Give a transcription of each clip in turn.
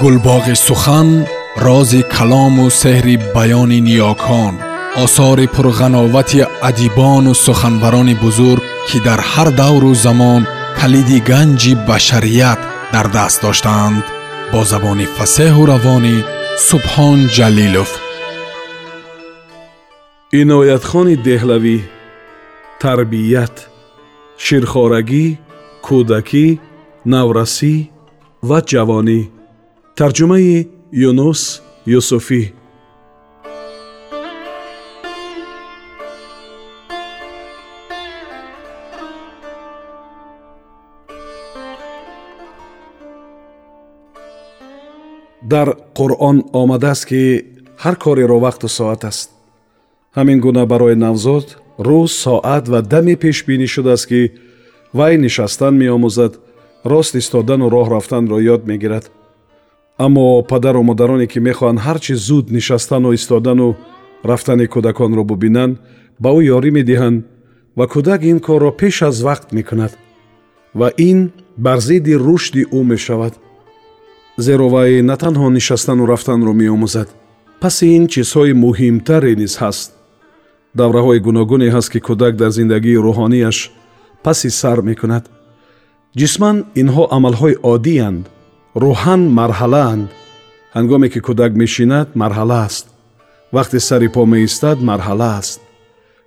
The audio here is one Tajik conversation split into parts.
гулбоғи сухан рози калому сеҳри баёни ниёкон осори пурғановати адибону суханбарони бузург ки дар ҳар давру замон калиди ганҷи башарият дар даст доштаанд бо забони фасеҳу равонӣ субҳон ҷалилов иноятхони деҳлавӣ тарбият ширхорагӣ кӯдакӣ наврасӣ ва ҷавонӣ тарҷумаи юнус юсуфӣ. Дар қуръон омадааст ки ҳар кореро вақту соат аст. Ҳамин гуна барои навзод рӯз соат ва даме пешбинӣ шудааст ки вай нишастан меомӯзад рост истодану роҳ рафтанро ёд мегирад аммо падару модароне ки мехоҳанд ҳарчи зуд нишастану истодану рафтани кӯдаконро бубинанд ба ӯ ёрӣ медиҳанд ва кӯдак ин корро пеш аз вақт мекунад ва ин бар зидди рушди ӯ мешавад. Зеро вай на танҳо нишастану рафтанро меомӯзад. Паси ин чизҳои муҳимтаре низ ҳаст. Давраҳои гуногуне ҳаст ки кӯдак дар зиндагии рӯҳонияш паси сар мекунад. Ҷисман инҳо амалҳои оддиянд рӯҳан марҳалаанд ҳангоме ки кӯдак мешинад марҳала аст вақте сари по меистад марҳала аст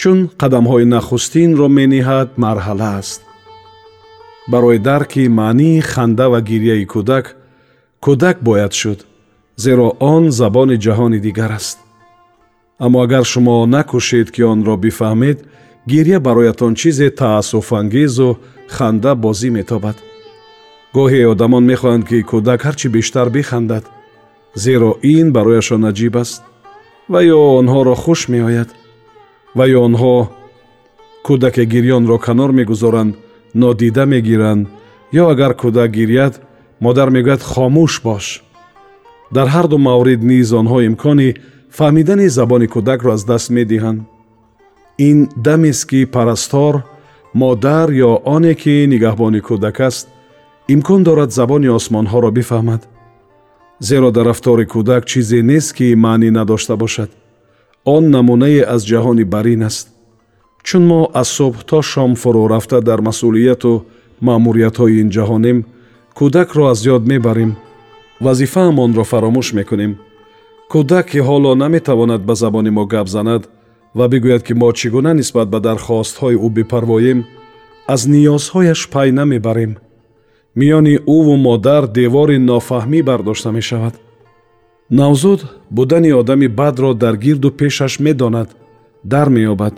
чун қадамҳои нахустинро мениҳад марҳала аст барои дарки маънии ханда ва гирьяи кӯдак кӯдак бояд шуд зеро он забони ҷаҳони дигар аст аммо агар шумо накӯшед ки онро бифаҳмед гирья бароятон чизе таассуфангезу ханда бозӣ метобад гоҳе одамон мехоҳанд ки кӯдак ҳарчи бештар бихандад зеро ин барояшон аҷиб аст ва ё онҳоро хуш меояд ва ё онҳо кӯдаке гирьёнро канор мегузоранд нодида мегиранд ё агар кӯдак гирьяд модар мегӯяд хомӯш бош дар ҳарду маврид низ онҳо имкони фаҳмидани забони кӯдакро аз даст медиҳанд ин дамест ки парастор модар ё оне ки нигаҳбони кӯдак аст имкон дорад забони осмонҳоро бифаҳмад зеро дар рафтори кӯдак чизе нест ки маънӣ надошта бошад. Он намунае аз ҷаҳони барин аст. Чун мо аз субҳ то шом фурӯ рафта дар масъулияту маъмуриятҳои ин ҷаҳонем кӯдакро аз ёд мебарем вазифаамонро фаромӯш мекунем. Кӯдак ки ҳоло наметавонад ба забони мо гап занад ва бигӯяд ки мо чӣ гуна нисбат ба дархостҳои ӯ бипарвоем аз ниёзҳояш пай намебарем миёни ӯву модар девори нофаҳмӣ бардошта мешавад. Навзуд будани одами бадро дар гирду пешаш медонад дар меёбад.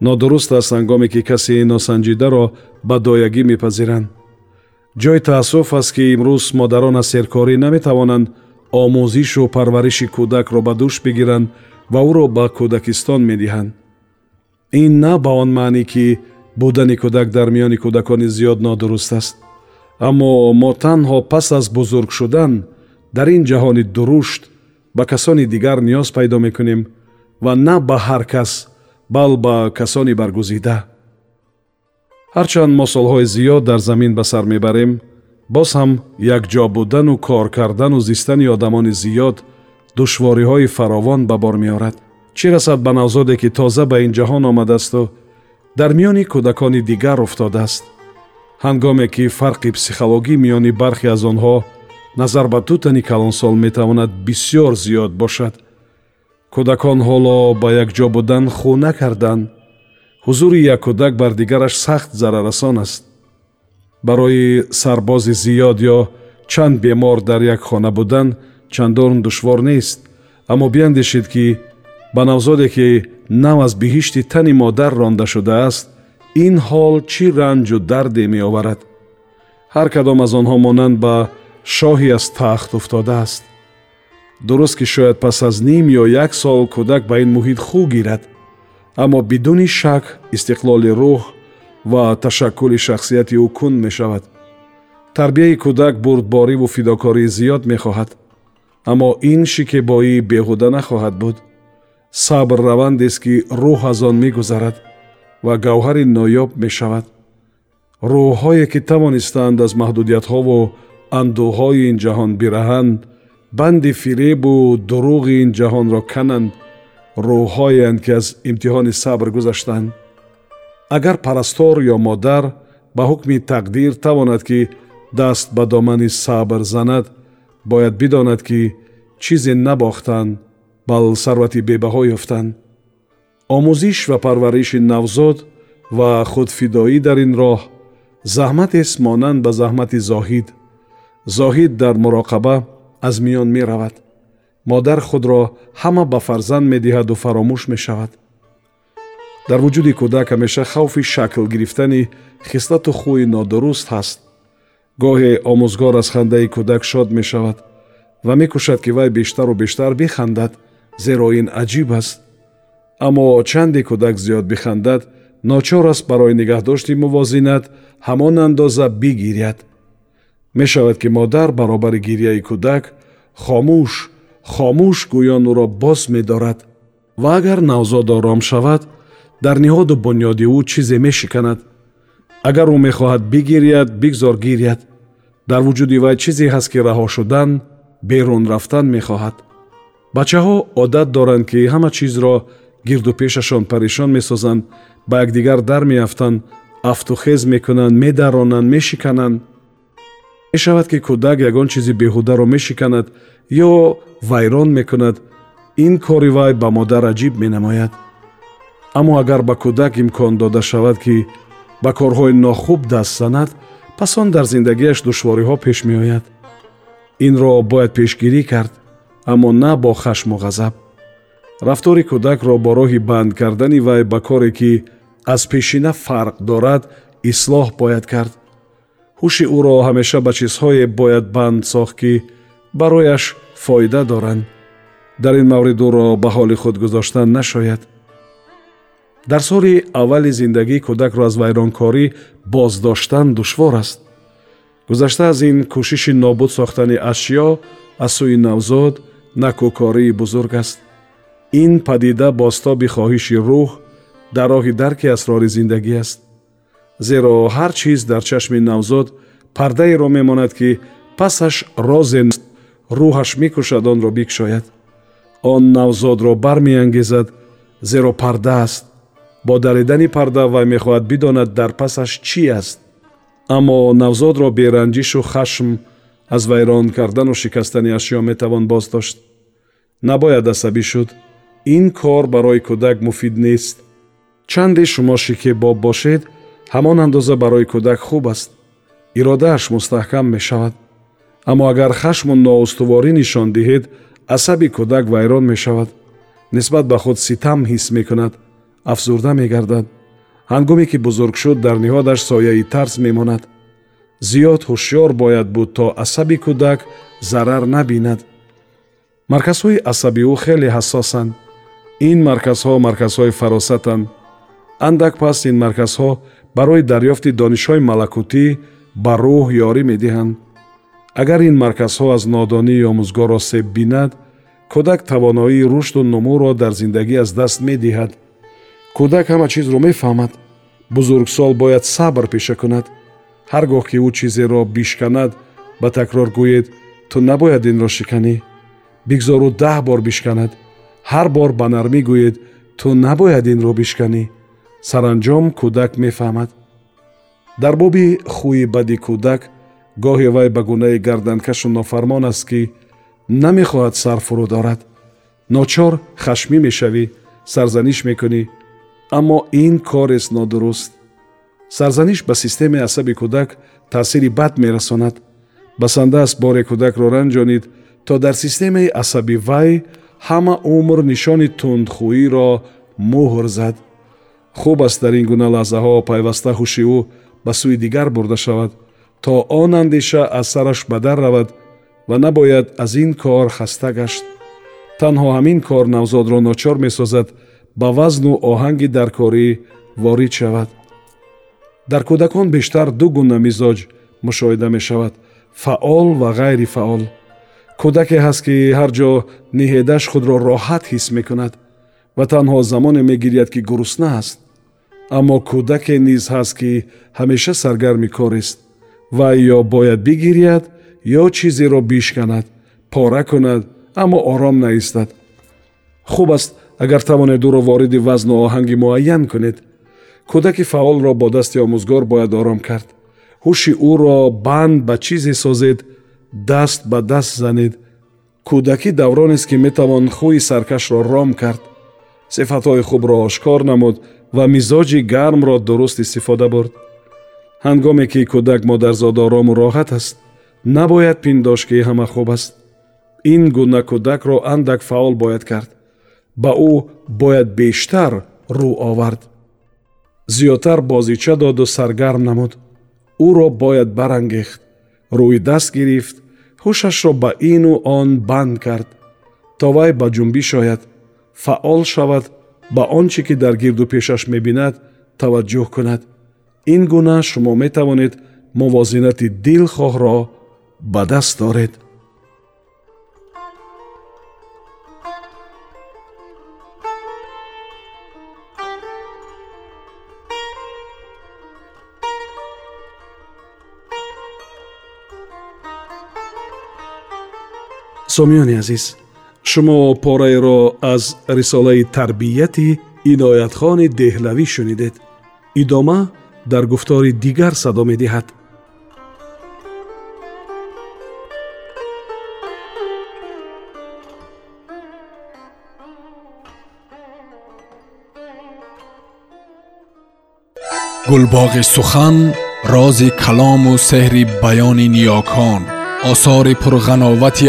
Нодуруст аст ҳангоме ки касе носанҷидаро ба доягӣ мепазиранд. Ҷои таассуф аст ки имрӯз модарон аз серкорӣ наметавонанд омӯзишу парвариши кӯдакро ба дӯш бигиранд ва ӯро ба кӯдакистон медиҳанд. Ин на ба он маънӣ ки будани кӯдак дар миёни кӯдакони зиёд нодуруст аст аммо мо танҳо пас аз бузург шудан дар ин ҷаҳони дурушт ба касони дигар ниёз пайдо мекунем ва на ба ҳар кас бал ба касони баргузида. Ҳарчанд мо солҳои зиёд дар замин ба сар мебарем боз ҳам якҷо будану кор кардану зистани одамони зиёд душвориҳои фаровон ба бор меорад. Чӣ расад ба навзоде ки тоза ба ин ҷаҳон омадаасту дар миёни кӯдакони дигар уфтодааст ҳангоме ки фарқи психологӣ миёни бархе аз онҳо назар ба дутани калонсол метавонад бисьёр зиёд бошад. Кӯдакон ҳоло ба якҷо будан хӯ накарданд ҳузури як кӯдак бар дигараш сахт зараррасон аст. Барои сарбози зиёд ё чанд бемор дар як хона будан чандон душвор нест аммо биандешед ки ба навзоде ки нав аз биҳишти тани модар ронда шудааст ин ҳол чӣ ранҷу дарде меоварад? Ҳар кадом аз онҳо монанд ба шоҳи аз тахт уфтодааст. Дуруст ки шояд пас аз ним ё як сол кӯдак ба ин муҳит хӯ гирад. Аммо бидуни шак истиқлоли рӯҳ ва ташаккули шахсияти ӯ кунд мешавад. Тарбияи кӯдак бурдбориву фидокории зиёд мехоҳад. Аммо ин шикебоӣ беҳуда нахоҳад буд. Сабр равандест ки рӯҳ аз он мегузарад ва гавҳари ноёб мешавад. Рӯҳҳое ки тавонистаанд аз маҳдудиятҳову андӯҳҳои ин ҷаҳон бираҳанд банди фиребу дурӯғи ин ҷаҳонро кананд рӯҳҳоеанд ки аз имтиҳони сабр гузаштанд агар парастор ё модар ба ҳукми тақдир тавонад ки даст ба домани сабр занад бояд бидонад ки чизе набохтанд бал сарвати бебаҳо ёфтанд омӯзиш ва парвариши навзод ва худфидоӣ дар ин роҳ заҳматест монанд ба заҳмати зоҳид. Зоҳид дар муроқаба аз миён меравад. Модар худро ҳама ба фарзанд медиҳаду фаромӯш мешавад. Дар вуҷуди кӯдак ҳамеша хавфи шакл гирифтани хислату хӯи нодуруст ҳаст. Гоҳе омӯзгор аз хандаи кӯдак шод мешавад ва мекӯшад ки вай бештару бештар бихандад зеро ин аҷиб аст аммо чанде кӯдак зиёд бихандад ночор аст барои нигаҳдошти мувозинат ҳамон андоза бигиряд. Мешавад ки модар баробари гирияи кӯдак хомӯш хомӯш гӯё ӯро боз медорад. Ва агар навзод ором шавад дар ниҳоду бунёди ӯ чизе мешиканад. Агар ӯ мехоҳад бигиряд бигзор гиряд. Дар вуҷуди вай чизе ҳаст ки раҳо шудан берун рафтан мехоҳад. Бачаҳо одат доранд ки ҳама чизро гирду пешашон парешон месозанд ба якдигар дар меафтанд афтухез мекунанд медаронанд мешикананд. Мешавад ки кӯдак ягон чизи беҳударо мешиканад ё вайрон мекунад ин кори вай ба модар аҷиб менамояд. Аммо агар ба кӯдак имкон дода шавад ки ба корҳои нохуб даст занад пас он дар зиндагиаш душвориҳо пеш меояд. Инро бояд пешгирӣ кард аммо на бо хашму ғазаб рафтори кӯдакро бо роҳи банд кардани вай ба коре ки аз пешина фарқ дорад ислоҳ бояд кард. Ҳуши ӯро ҳамеша ба чизҳое бояд банд сохт ки барояш фоида доранд. Дар ин маврид ӯро ба ҳоли худ гузоштан нашояд. Дар соли аввали зиндагӣ кӯдакро аз вайронкорӣ боздоштан душвор аст. Гузашта аз ин кӯшиши нобуд сохтани ашё аз сӯи навзод накӯкории бузург аст ин падида бостоби хоҳиши рӯҳ дар роҳи дарки асрори зиндагӣ аст. Зеро ҳар чиз дар чашми навзод пардаеро мемонад ки пасаш розе рӯҳаш мекӯшад онро бикушояд он навзодро бармеангезад зеро парда аст. Бо даридани парда вай мехоҳад бидонад дар пасаш чӣ аст. Аммо навзодро беранҷишу хашм аз вайрон кардану шикастани ашё метавон боздошт. Набояд асабӣ шуд ин кор барои кӯдак муфид нест. Чанде шумо шикебоб бошед ҳамон андоза барои кӯдак хуб аст. Иродааш мустаҳкам мешавад. Аммо агар хашму ноустуворӣ нишон диҳед асаби кӯдак вайрон мешавад. Нисбат ба худ ситам ҳис мекунад афзурда мегардад. Ҳангоме ки бузург шуд дар ниҳодаш сояи тарс мемонад. Зиёд ҳушёр бояд буд то асаби кӯдак зарар набинад. Марказҳои асаби ӯ хеле ҳассосанд ин марказҳо марказҳои фаросатанд. Андак пас ин марказҳо барои дарёфти донишҳои малакутӣ ба рӯҳ ёрӣ медиҳанд. Агар ин марказҳо аз нодонии омӯзгор осеб бинад кӯдак тавоноии рушду нумӯро дар зиндагӣ аз даст медиҳад? Кӯдак ҳама чизро мефаҳмад? Бузургсол бояд сабр пеша кунад. Ҳар гоҳ ки ӯ чизеро бишканад ба такрор гӯед ту набояд инро шиканӣ. Бигзору даҳ бор бишканад ҳар бор ба нармӣ гӯед ту набояд инро бишканӣ. Саранҷом кӯдак мефаҳмад. Дар боби хӯи бади кӯдак гоҳе вай ба гунаи гарданкашу нофармон аст ки намехоҳад сар фуруд орад. Ночор хашмӣ мешавӣ сарзаниш мекунӣ аммо ин корест нодуруст. Сарзаниш ба системаи асаби кӯдак таъсири бад мерасонад. Басанда аст боре кӯдакро ранҷонид то дар системаи асаби вай ҳама умр нишони тундхӯиро муҳр зад. Хуб аст дар ин гуна лаҳзаҳо пайваста ҳуши ӯ ба сӯи дигар бурда шавад то он андеша аз сараш ба дар равад ва набояд аз ин кор хаста гашт. Танҳо ҳамин кор навзодро ночор месозад ба вазну оҳанги даркорӣ ворид шавад. Дар кӯдакон бештар ду гуна мизоҷ мушоҳида мешавад фаъол ва ғайри фаъол кӯдаке ҳаст ки ҳар ҷо ниҳедаш худро роҳат ҳис мекунад ва танҳо замоне мегиряд ки гурусна аст аммо кӯдаке низ ҳаст ки ҳамеша саргарми корест вай ё бояд бигиряд ё чизеро бишканад пора кунад аммо ором наистад. Хуб аст агар тавонед ӯро вориди вазну оҳанги муайян кунед. Кӯдаки фаъолро бо дасти омӯзгор бояд ором кард. Ҳуши ӯро банд ба чизе созед даст ба даст занед. Кӯдакӣ давронест ки метавон хӯи саркашро ром кард сифатҳои хубро ошкор намуд ва мизоҷи гармро дуруст истифода бурд. Ҳангоме ки кӯдак модарзода орому роҳат аст набояд пиндошт ки ҳама хуб аст. Ин гуна кӯдакро андак фаъол бояд кард. Ба ӯ бояд бештар рӯ овард. Зиёдтар бозича доду саргарм намуд. Ӯро бояд барангехт рӯи даст гирифт ҳушашро ба ину он банд кард. То вай ба ҷунбиш ояд фаъол шавад ба он чӣ ки дар гирду пешаш мебинад таваҷҷӯҳ кунад. Ин гуна шумо метавонед мувозинати дилхоҳро ба даст оред сомиёни азиз шумо пораеро аз рисолаи тарбияти иноятхони деҳлавӣ шунидед идома дар гуфтори дигар садо медиҳад гулбоғи сухан рози калому сеҳри баёни ниёкон осори пурғановати